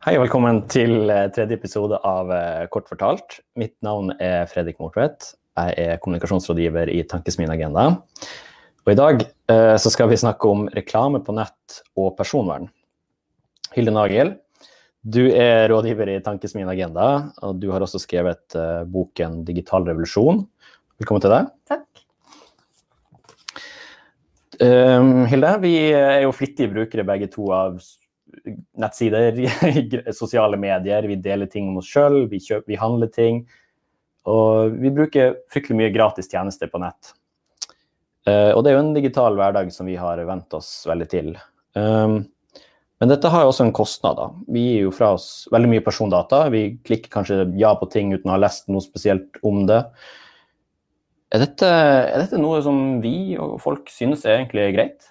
Hei og velkommen til eh, tredje episode av eh, Kort fortalt. Mitt navn er Fredrik Mortvedt. Jeg er kommunikasjonsrådgiver i Tankesmien Agenda. Og I dag eh, så skal vi snakke om reklame på nett og personvern. Hilde Nagel, du er rådgiver i Tankesmien Agenda, og du har også skrevet eh, boken 'Digital revolusjon'. Velkommen til deg. Takk. Um, Hilde, vi er jo flittige brukere begge to av nettsider, sosiale medier, vi deler ting om oss sjøl, vi, vi, handler ting. Og vi bruker fryktelig mye gratis tjenester på nett. Uh, og det er jo en digital hverdag som vi har vent oss veldig til. Um, men dette har jo også en kostnad. da. Vi gir jo fra oss veldig mye persondata. Vi klikker kanskje ja på ting uten å ha lest noe spesielt om det. Er dette, er dette noe som vi og folk synes er egentlig greit?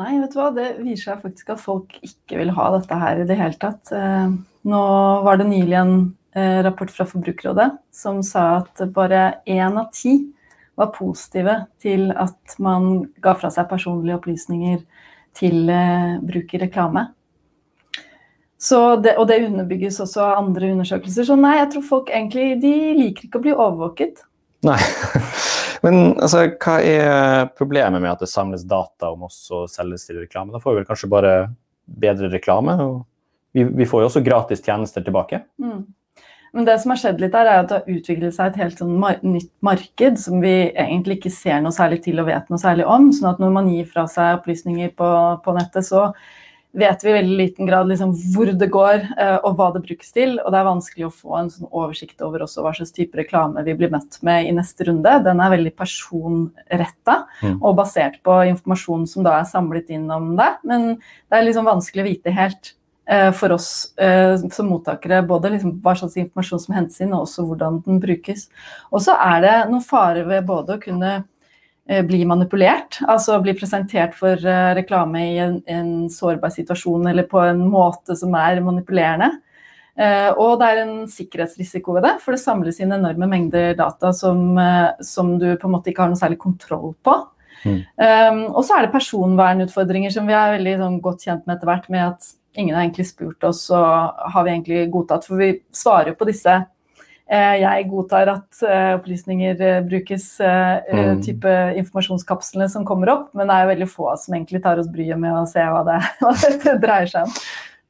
Nei, vet du hva, det viser seg faktisk at folk ikke vil ha dette her i det hele tatt. Eh, nå var det nylig en eh, rapport fra Forbrukerrådet som sa at bare én av ti var positive til at man ga fra seg personlige opplysninger til eh, bruk i reklame. Det, og det underbygges også av andre undersøkelser. Så nei, jeg tror folk egentlig de liker ikke å bli overvåket. Nei. Men altså, hva er problemet med at det samles data om oss og selges til reklame? Da får vi vel kanskje bare bedre reklame? Vi, vi, får jo også gratis tjenester tilbake. Mm. Men det som har skjedd litt der, er at det har utviklet seg et helt sånn mar nytt marked som vi egentlig ikke ser noe særlig til og vet noe særlig om. sånn at når man gir fra seg opplysninger på, på nettet, så vet vi i veldig liten grad liksom hvor det går uh, og hva det brukes til. Og det er vanskelig å få en sånn oversikt over hva slags type reklame vi blir møtt med i neste runde. Den er veldig personretta mm. og basert på informasjon som da er samlet inn om det. Men det er liksom vanskelig å vite helt uh, for oss uh, som mottakere både liksom hva slags informasjon som hentes inn, og også hvordan den brukes. Og så er det noen farer ved både å kunne Eh, bli manipulert, altså bli presentert for eh, reklame i en, en, sårbar situasjon eller på en måte som er manipulerende. Eh, og det er en sikkerhetsrisiko ved det, for det samles inn enorme mengder data som, som du på en måte ikke har noe særlig kontroll på. Mm. Um, og så er det personvernutfordringer som vi er veldig sånn, godt kjent med etter hvert, med at ingen har egentlig spurt oss, og har vi egentlig godtatt. For vi svarer på disse Eh, jeg godtar at eh, opplysninger eh, brukes, mm. type informasjonskapslene som kommer opp, men det er jo veldig få som egentlig tar oss bryet med å se hva, det, hva det dreier seg om.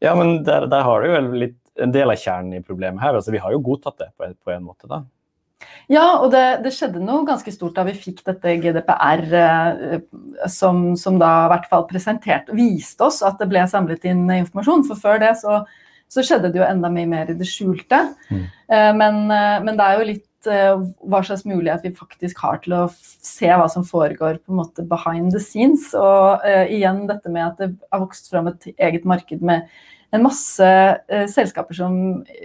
Ja, men der, der har du jo litt, en del av kjernen i problemet her. altså Vi har jo godtatt det på en, på en måte, da. Ja, og det, det, skjedde noe ganske stort da vi fikk dette GDPR, som, som da i hvert fall presenterte, viste oss at det ble samlet inn informasjon. For før det så så skjedde det jo enda mye mer i det skjulte. Mm. Eh, men, eh, men, det er jo litt eh, hva slags mulighet vi faktisk har til å se hva som foregår på en måte behind the scenes. Og uh, igjen dette med at det har vokst fram et eget marked med en masse uh, selskaper som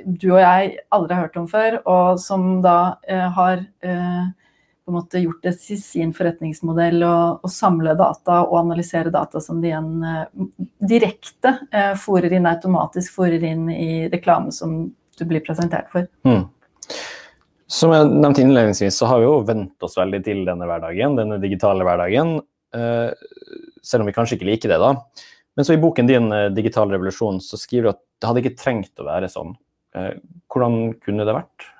du og jeg aldri har hørt om før, og som da uh, har på en måte gjort det til sin forretningsmodell å samle data og analysere data som de igjen uh, direkte eh, fòrer inn automatisk fòrer inn i reklame som du blir presentert for. Mm. Som jeg nevnte innledningsvis, så har vi jo vent oss veldig til denne hverdagen, denne digitale hverdagen. Uh, selv om vi kanskje ikke liker det, da. Men så i boken din 'Digital revolusjon' så skriver du at det hadde ikke trengt å være sånn. Hvordan kunne det vært?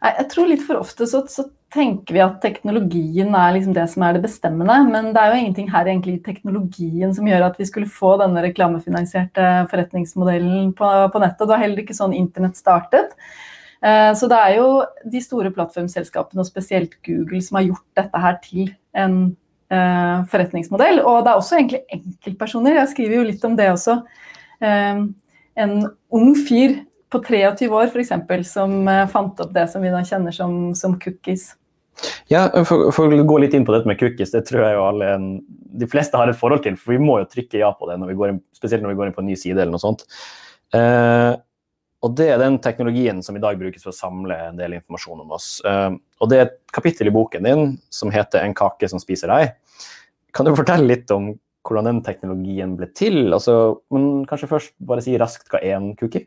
Jeg tror litt for ofte så, så tenker vi at teknologien er liksom det som er det bestemmende. Men det er jo ingenting her egentlig i teknologien som gjør at vi skulle få denne reklamefinansierte forretningsmodellen på, på nettet. Det var heller ikke sånn internett startet. Eh, så det er jo de store plattformselskapene, og spesielt Google, som har gjort dette her til en uh, forretningsmodell. Og det er også egentlig enkeltpersoner. Jeg skriver jo litt om det også. Uh, en ung fyr på 23 år f.eks. som uh, fant opp det som vi da kjenner som, som cookies. Ja, for, å gå litt inn på dette med cookies, det tror jeg jo alle de fleste har et forhold til. For vi må jo trykke ja på det, når inn, spesielt når vi går inn på en ny side eller noe sånt. Eh, og det er den teknologien som i dag brukes for å samle en del informasjon om oss. Eh, og det er et kapittel i boken din som heter 'En kake som spiser deg'. Kan du fortelle litt om hvordan den teknologien ble til? Altså, men kanskje først bare si raskt hva er en cookie?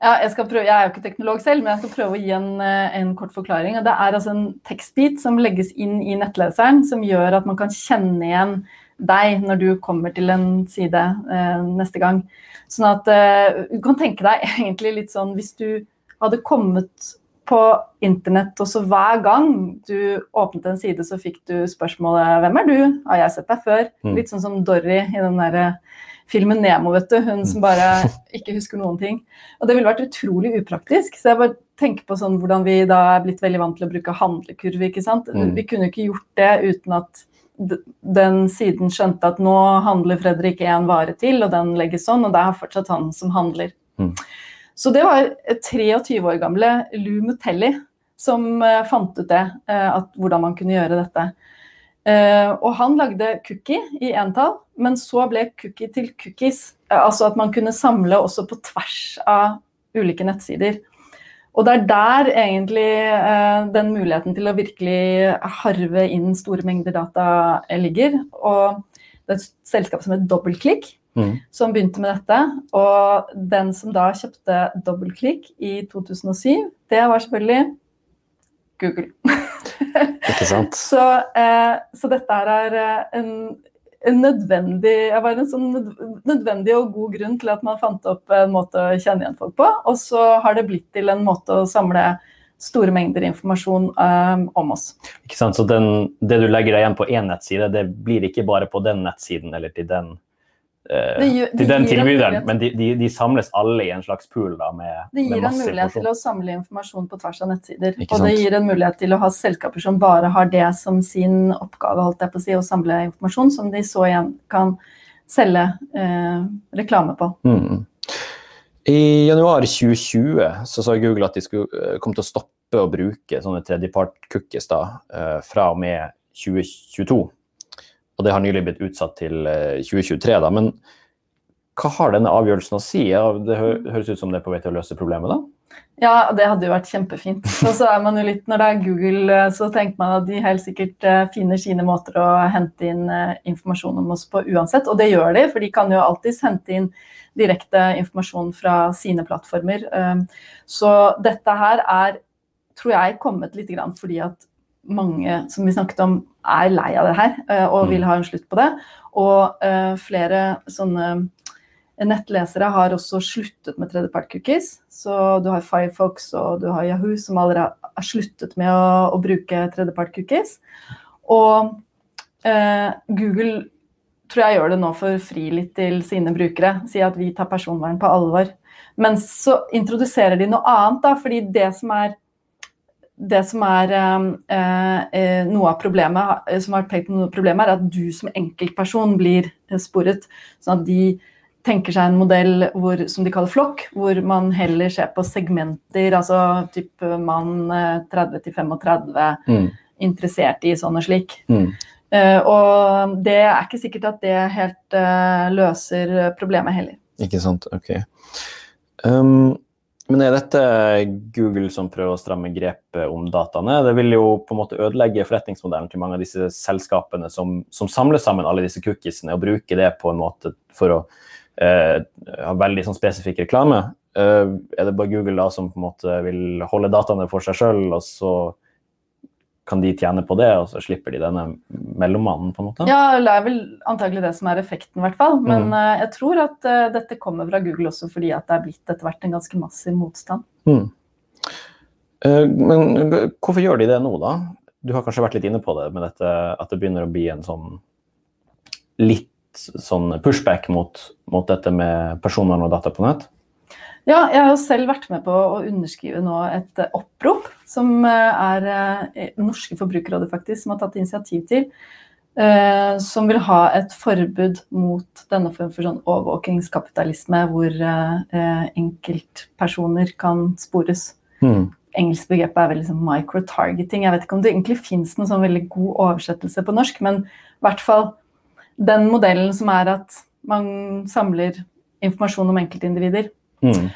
Ja, jeg, prøve, jeg, er jo ikke teknolog selv, men jeg skal prøve å gi en, eh, en kort forklaring. Det er altså en tekstbit som legges inn i nettleseren, som gjør at man kan kjenne igjen deg når du kommer til en side eh, neste gang. Sånn at eh, du kan tenke deg egentlig litt sånn hvis du hadde kommet på internett, og så hver gang du åpnet en side, så fikk du spørsmålet 'Hvem er du? Har jeg sett deg før?' Mm. Litt sånn som Dory i den derre filmen Nemo, vet du. Hun som bare ikke husker noen ting. Og det ville vært utrolig upraktisk. Så jeg bare tenker på sånn hvordan vi da er blitt veldig vant til å bruke handlekurve, ikke sant. Mm. Vi kunne ikke gjort det uten at den siden skjønte at nå handler Fredrik én vare til, og den legges sånn, og det er fortsatt han som handler. Mm. Så det var 23 år gamle Lou Mutelli som eh, fant ut det, eh, at, hvordan man kunne gjøre dette. Eh, og han lagde cookie i entall, men så ble cookie til cookies. Eh, altså at man kunne samle også på tvers av ulike nettsider. Og det er der egentlig eh, den muligheten til å virkelig harve inn store mengder data ligger. Og det er et selskap som heter Dobbeltklikk, Mm. som begynte med dette. Og den som da kjøpte Dobbeltklikk i 2007, det var selvfølgelig Google. Ikke sant? Så, eh, så dette er eh, en, en nødvendig var en sånn nødvendig og god grunn til at man fant opp en måte å kjenne igjen folk på. Og så har det blitt til en måte å samle store mengder informasjon eh, om oss. Ikke sant? Så den, det du legger deg igjen på én nettside, det blir ikke bare på den nettsiden eller til den, eh, Det gjør- det til den tilbyderen, men de, de, de samles alle i en slags pool da, med, Det gir en mulighet til å samle informasjon på tvers av nettsider. Ikke Og det gir en mulighet til å ha selskaper som bare har det som sin oppgave, holdt jeg på å si, å samle informasjon, som de så igjen kan selge eh, reklame på. Mm. I januar 2020 så sa Google at de skulle, eh, kom til å stoppe å bruke sånne tredjepart-cookies eh, fra og med 2022. Og det har nylig blitt utsatt til eh, 2023. Da. Men hva har denne avgjørelsen å si? Det høres ut som det er på vei til å løse problemet, da? Ja, det hadde jo vært kjempefint. Og så er man jo litt, når det er Google, eh, så tenker man at de helt sikkert eh, finner sine måter å hente inn eh, informasjon om oss på uansett. Og det gjør de, for de kan jo alltids hente inn direkte informasjon fra sine plattformer. Så dette her er, tror jeg, kommet litt grann fordi at mange, som vi snakket om, er lei av det her eh, og Mm. vil ha en slutt på det. Og eh, flere sånne nettlesere har også sluttet med tredjepart-cookies. Så du har Firefox og du har Yahoo som allerede har sluttet med å, å bruke tredjepart-cookies. Og eh, Google tror jeg gjør det nå for fri litt til sine brukere. Sier at vi tar personvern på alvor. Men så introduserer de noe annet, da, fordi det som er det som er eh, eh, noe av problemet, eh, som har pekt på noe av problemet, er at du som enkeltperson blir eh, sporet. Sånn at de tenker seg en modell hvor, som de kaller flokk, hvor man heller ser på segmenter, altså type mann eh, 30 til 35, Mm. interessert i sånn og slik. Mm. Eh, og det er ikke sikkert at det helt eh, løser problemet heller. Ikke sant, ok. Um, men er dette Google som prøver å stramme grepet om dataene? Det vil jo på en måte ødelegge forretningsmodellen til mange av disse selskapene som, som samler sammen alle disse cookiesene og bruker det på en måte for å eh, ha veldig sånn spesifikk reklame. Eh, er det bare Google da som på en måte vil holde dataene for seg sjøl, og så kan de tjene på det, og så slipper de denne mellommannen, på en måte? Ja, det er vel antagelig det som er effekten, i hvert fall. Men Mm. uh, jeg tror at uh, dette kommer fra Google også fordi at det er blitt etter hvert en ganske massiv motstand. Mm. Uh, Men hvorfor gjør de det nå, da? Du har kanskje vært litt inne på det med dette, at det begynner å bli en sånn litt sånn pushback mot, mot dette med personvern og data på nett? Ja, jeg har jo selv vært med på å underskrive nå et eh, opprop som eh, er eh, Norske Forbrukerrådet faktisk, som har tatt initiativ til. Som vil ha et forbud mot denne form for sånn overvåkingskapitalisme hvor enkeltpersoner kan spores. Mm. engelsk begrep er vel liksom microtargeting. Jeg vet ikke om det egentlig fins noen sånn veldig god oversettelse på norsk, men i hvert fall den modellen som er at man samler informasjon om enkeltindivider. Mm.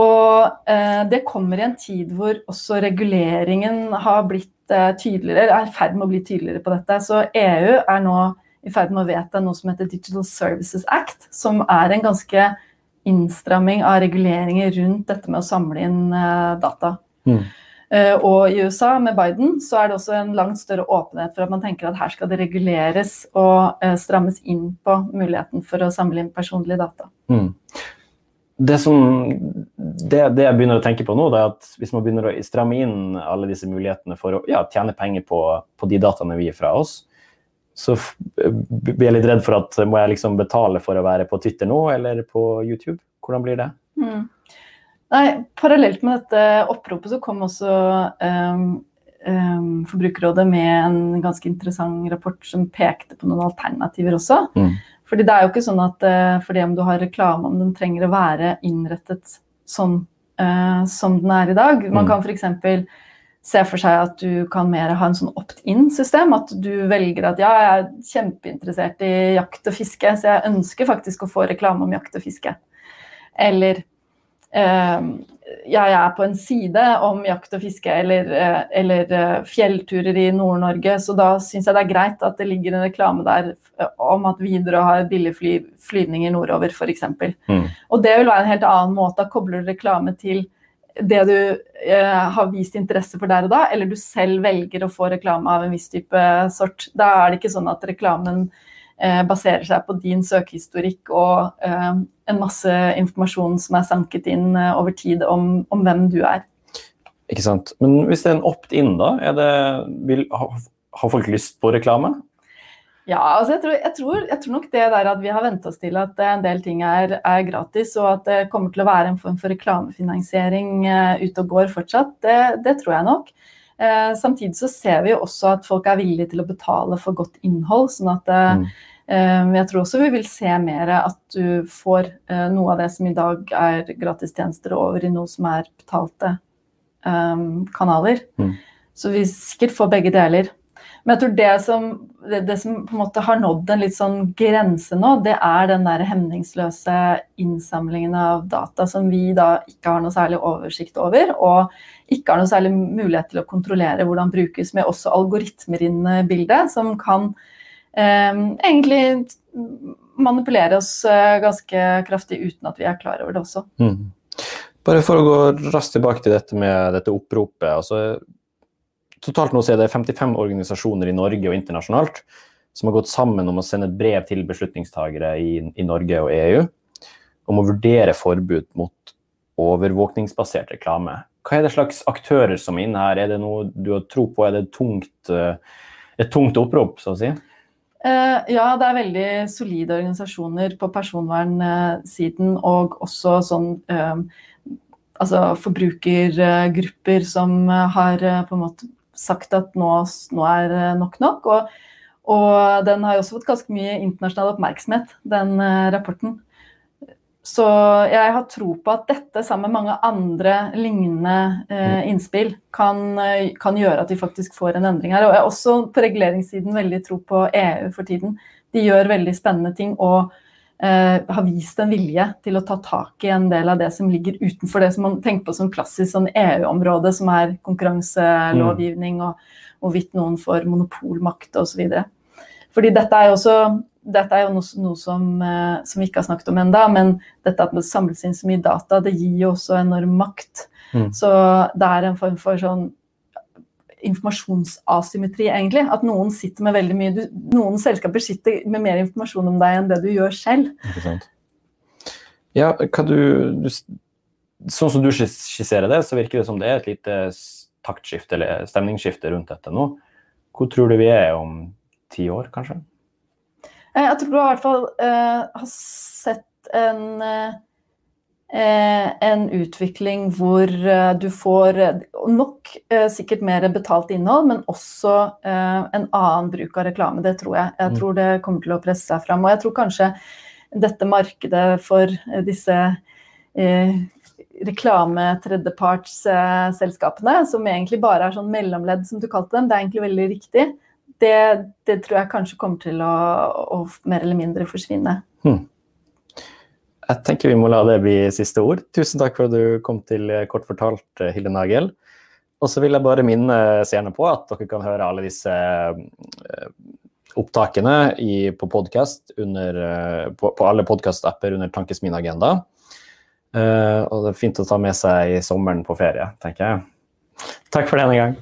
Og eh, det kommer i en tid hvor også reguleringen har blitt eh, tydeligere, eller er i ferd med å bli tydeligere på dette. Så EU er nå i ferd med å vedta noe som heter Digital Services Act, som er en ganske innstramming av reguleringer rundt dette med å samle inn eh, data. Mm. Eh, og i USA, med Biden, så er det også en langt større åpenhet for at man tenker at her skal det reguleres og eh, strammes inn på muligheten for å samle inn personlige data. Mm. Det, som, det, det, jeg begynner å tenke på nå, det er at hvis man begynner å stramme inn alle disse mulighetene for å ja, tjene penger på, på de dataene vi gir fra oss, så blir jeg litt redd for at må jeg liksom betale for å være på Twitter nå eller på YouTube? Hvordan blir det? Mm. Nei, Parallelt med dette oppropet så kom også um, um, Forbrukerrådet med en ganske interessant rapport som pekte på noen alternativer også. Mm. Fordi det er jo ikke sånn at uh, fordi om du har reklame, om den trenger å være innrettet sånn uh, som den er i dag. Man mm. kan f.eks se for seg at du kan mer ha en sånn opt-in-system. At du velger at ja, jeg er kjempeinteressert i jakt og fiske, så jeg ønsker faktisk å få reklame om jakt og fiske. Eller eh, jeg er på en side om jakt og fiske eller, eh, eller eh, fjellturer i Nord-Norge, så da syns jeg det er greit at det ligger en reklame der eh, om at Widerøe har billige fly, flyvninger nordover, f.eks. Mm. Og det vil være en helt annen måte. Da kobler du reklame til det du eh, har vist interesse for der og da, eller du selv velger å få reklame av en viss type sort. Da er det ikke sånn at reklamen baserer seg på din søkehistorikk og eh, en masse informasjon som er sanket inn eh, over tid om, om, hvem du er. Ikke sant. Men hvis det er en opt-in, da? Det, vil, har folk lyst på reklame? Ja, altså jeg tror, jeg, tror, jeg tror, nok det der at vi har vent oss til at en del ting er, er, gratis, og at det kommer til å være en form for reklamefinansiering ute og går fortsatt, det, det tror jeg nok. Uh, samtidig så ser vi jo også at folk er villige til å betale for godt innhold. sånn at eh, mm. jeg tror også vi vil se mer at du får noe av det som i dag er gratistjenester, over i noe som er betalte um, kanaler. Mm. Så vi sikkert får begge deler. Men jeg tror det som, det, det som, på en måte har nådd en litt sånn grense nå, det er den der hemningsløse innsamlingen av data som vi da ikke har noe særlig oversikt over, og ikke har noe særlig mulighet til å kontrollere hvordan brukes, med også algoritmer inn i bildet, som kan eh, egentlig manipulere oss eh, ganske kraftig uten at vi er klar over det også. Mm. Bare for å gå raskt tilbake til dette med dette oppropet. altså Totalt nå er det 55 organisasjoner i Norge og internasjonalt som har gått sammen om å sende et brev til beslutningstagere i, i Norge og EU om å vurdere forbud mot overvåkningsbasert reklame. Hva er det slags aktører som er inne her? Er det noe du har tro på? Er det et tungt, eh, et tungt opprop, så å si? Uh, ja, det er veldig solide organisasjoner på personvernsiden og også sånn uh, altså forbrukergrupper som har på en måte sagt at nå, nå er nok nok. Og, og, den har jo også fått ganske mye internasjonal oppmerksomhet, den uh, rapporten. Så jeg har tro på at dette, sammen med mange andre lignende eh, innspill, kan, uh, kan, gjøre at vi faktisk får en endring her. Og jeg har også på reguleringssiden veldig tro på EU for tiden. De gjør veldig spennende ting. og har vist en vilje til å ta tak i en del av det som ligger utenfor det som man tenker på som klassisk sånn EU-område, som er konkurranselovgivning mm. og hvorvidt noen får monopolmakt osv. Fordi dette er jo også dette er jo noe, noe som, uh, som, vi ikke har snakket om enda, men dette at det samles inn så mye data, det gir jo også enorm makt. Mm. Så det er en form for sånn informasjonsasymmetri, egentlig. At noen sitter med veldig mye du, Noen selskaper sitter med mer informasjon om deg enn det du gjør selv. Ikke sant. Ja, du, du Sånn som du skisserer det, så virker det som det er et lite taktskifte eller stemningsskifte rundt dette nå. Hvor tror du vi er om ti år, kanskje? Eh, jeg tror du i hvert fall uh, har sett en uh, en utvikling hvor eh, du får eh, nok sikkert mer betalt innhold, men også en annen bruk av reklame. Det tror jeg. Jeg mm. tror det kommer til å presse seg fram. Og jeg tror kanskje dette markedet for disse reklame-tredjepartsselskapene, som egentlig bare er sånn mellomledd, som du kalte dem, det er egentlig veldig riktig. Det, det tror jeg kanskje kommer til å, å mer eller mindre forsvinne. Hmm. Jeg tenker vi må la det bli siste ord. Tusen takk for at du kom til Kort fortalt, Hilde Nagel. Og så vil jeg bare minne seerne på at dere kan høre alle disse eh, opptakene i, på podkast eh, på, på, alle podkastapper under Tankes min agenda. Uh, og det er fint å ta med seg i sommeren på ferie, tenker jeg. Takk for denne gang.